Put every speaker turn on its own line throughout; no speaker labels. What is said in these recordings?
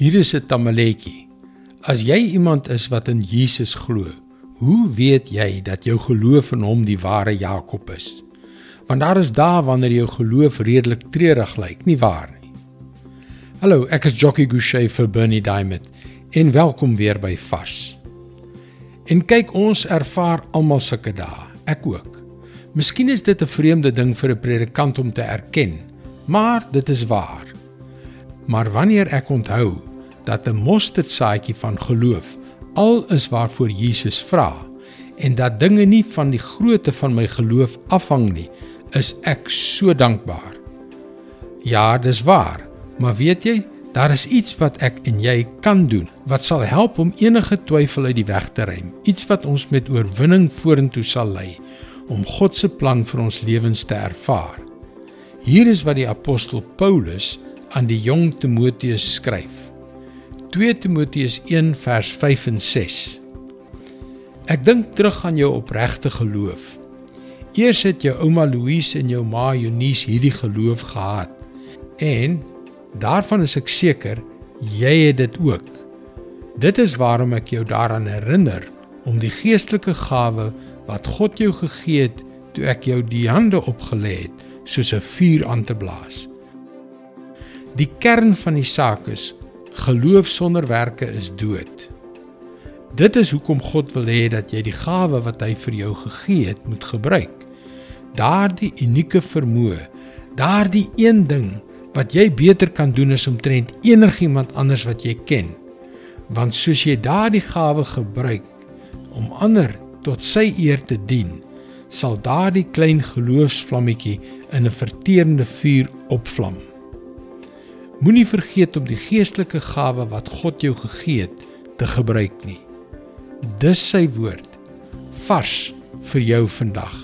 Hier is 'n tamaletjie. As jy iemand is wat in Jesus glo, hoe weet jy dat jou geloof in hom die ware Jakob is? Want daar is dae wanneer jou geloof redelik treurig lyk, nie waar nie? Hallo, ek is Jockey Gouchee vir Bernie Diamond en welkom weer by Vars. En kyk, ons ervaar almal sulke dae, ek ook. Miskien is dit 'n vreemde ding vir 'n predikant om te erken, maar dit is waar. Maar wanneer ek onthou dat 'n mosterdsaadjie van geloof al is waarvoor Jesus vra en dat dinge nie van die grootte van my geloof afhang nie, is ek so dankbaar. Ja, dis waar, maar weet jy, daar is iets wat ek en jy kan doen wat sal help om enige twyfel uit die weg te ruim, iets wat ons met oorwinning vorentoe sal lei om God se plan vir ons lewens te ervaar. Hier is wat die apostel Paulus aan die jong Timoteus skryf. 2 Timoteus 1 vers 5 en 6. Ek dink terug aan jou opregte geloof. Eers het jou ouma Louise en jou ma Eunice hierdie geloof gehad. En daarvan is ek seker jy het dit ook. Dit is waarom ek jou daaraan herinner om die geestelike gawe wat God jou gegee het toe ek jou die hande opgelê het soos 'n vuur aan te blaas. Die kern van die saak is Geloof sonder werke is dood. Dit is hoekom God wil hê dat jy die gawe wat hy vir jou gegee het, moet gebruik. Daardie unieke vermoë, daardie een ding wat jy beter kan doen as omtrent enigiemand anders wat jy ken. Want soos jy daardie gawe gebruik om ander tot sy eer te dien, sal daardie klein geloofsvlammetjie in 'n verterende vuur opvlam. Moenie vergeet om die geestelike gawe wat God jou gegee het te gebruik nie. Dis sy woord vars vir jou vandag.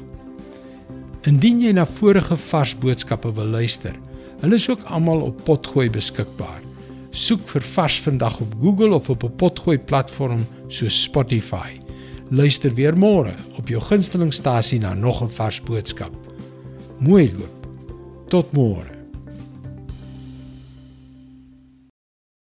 Indien jy na vorige vars boodskappe wil luister, hulle is ook almal op Potgooi beskikbaar. Soek vir vars vandag op Google of op 'n Potgooi platform soos Spotify. Luister weer môre op jou gunstelingstasie na nog 'n vars boodskap. Mooi loop. Tot môre.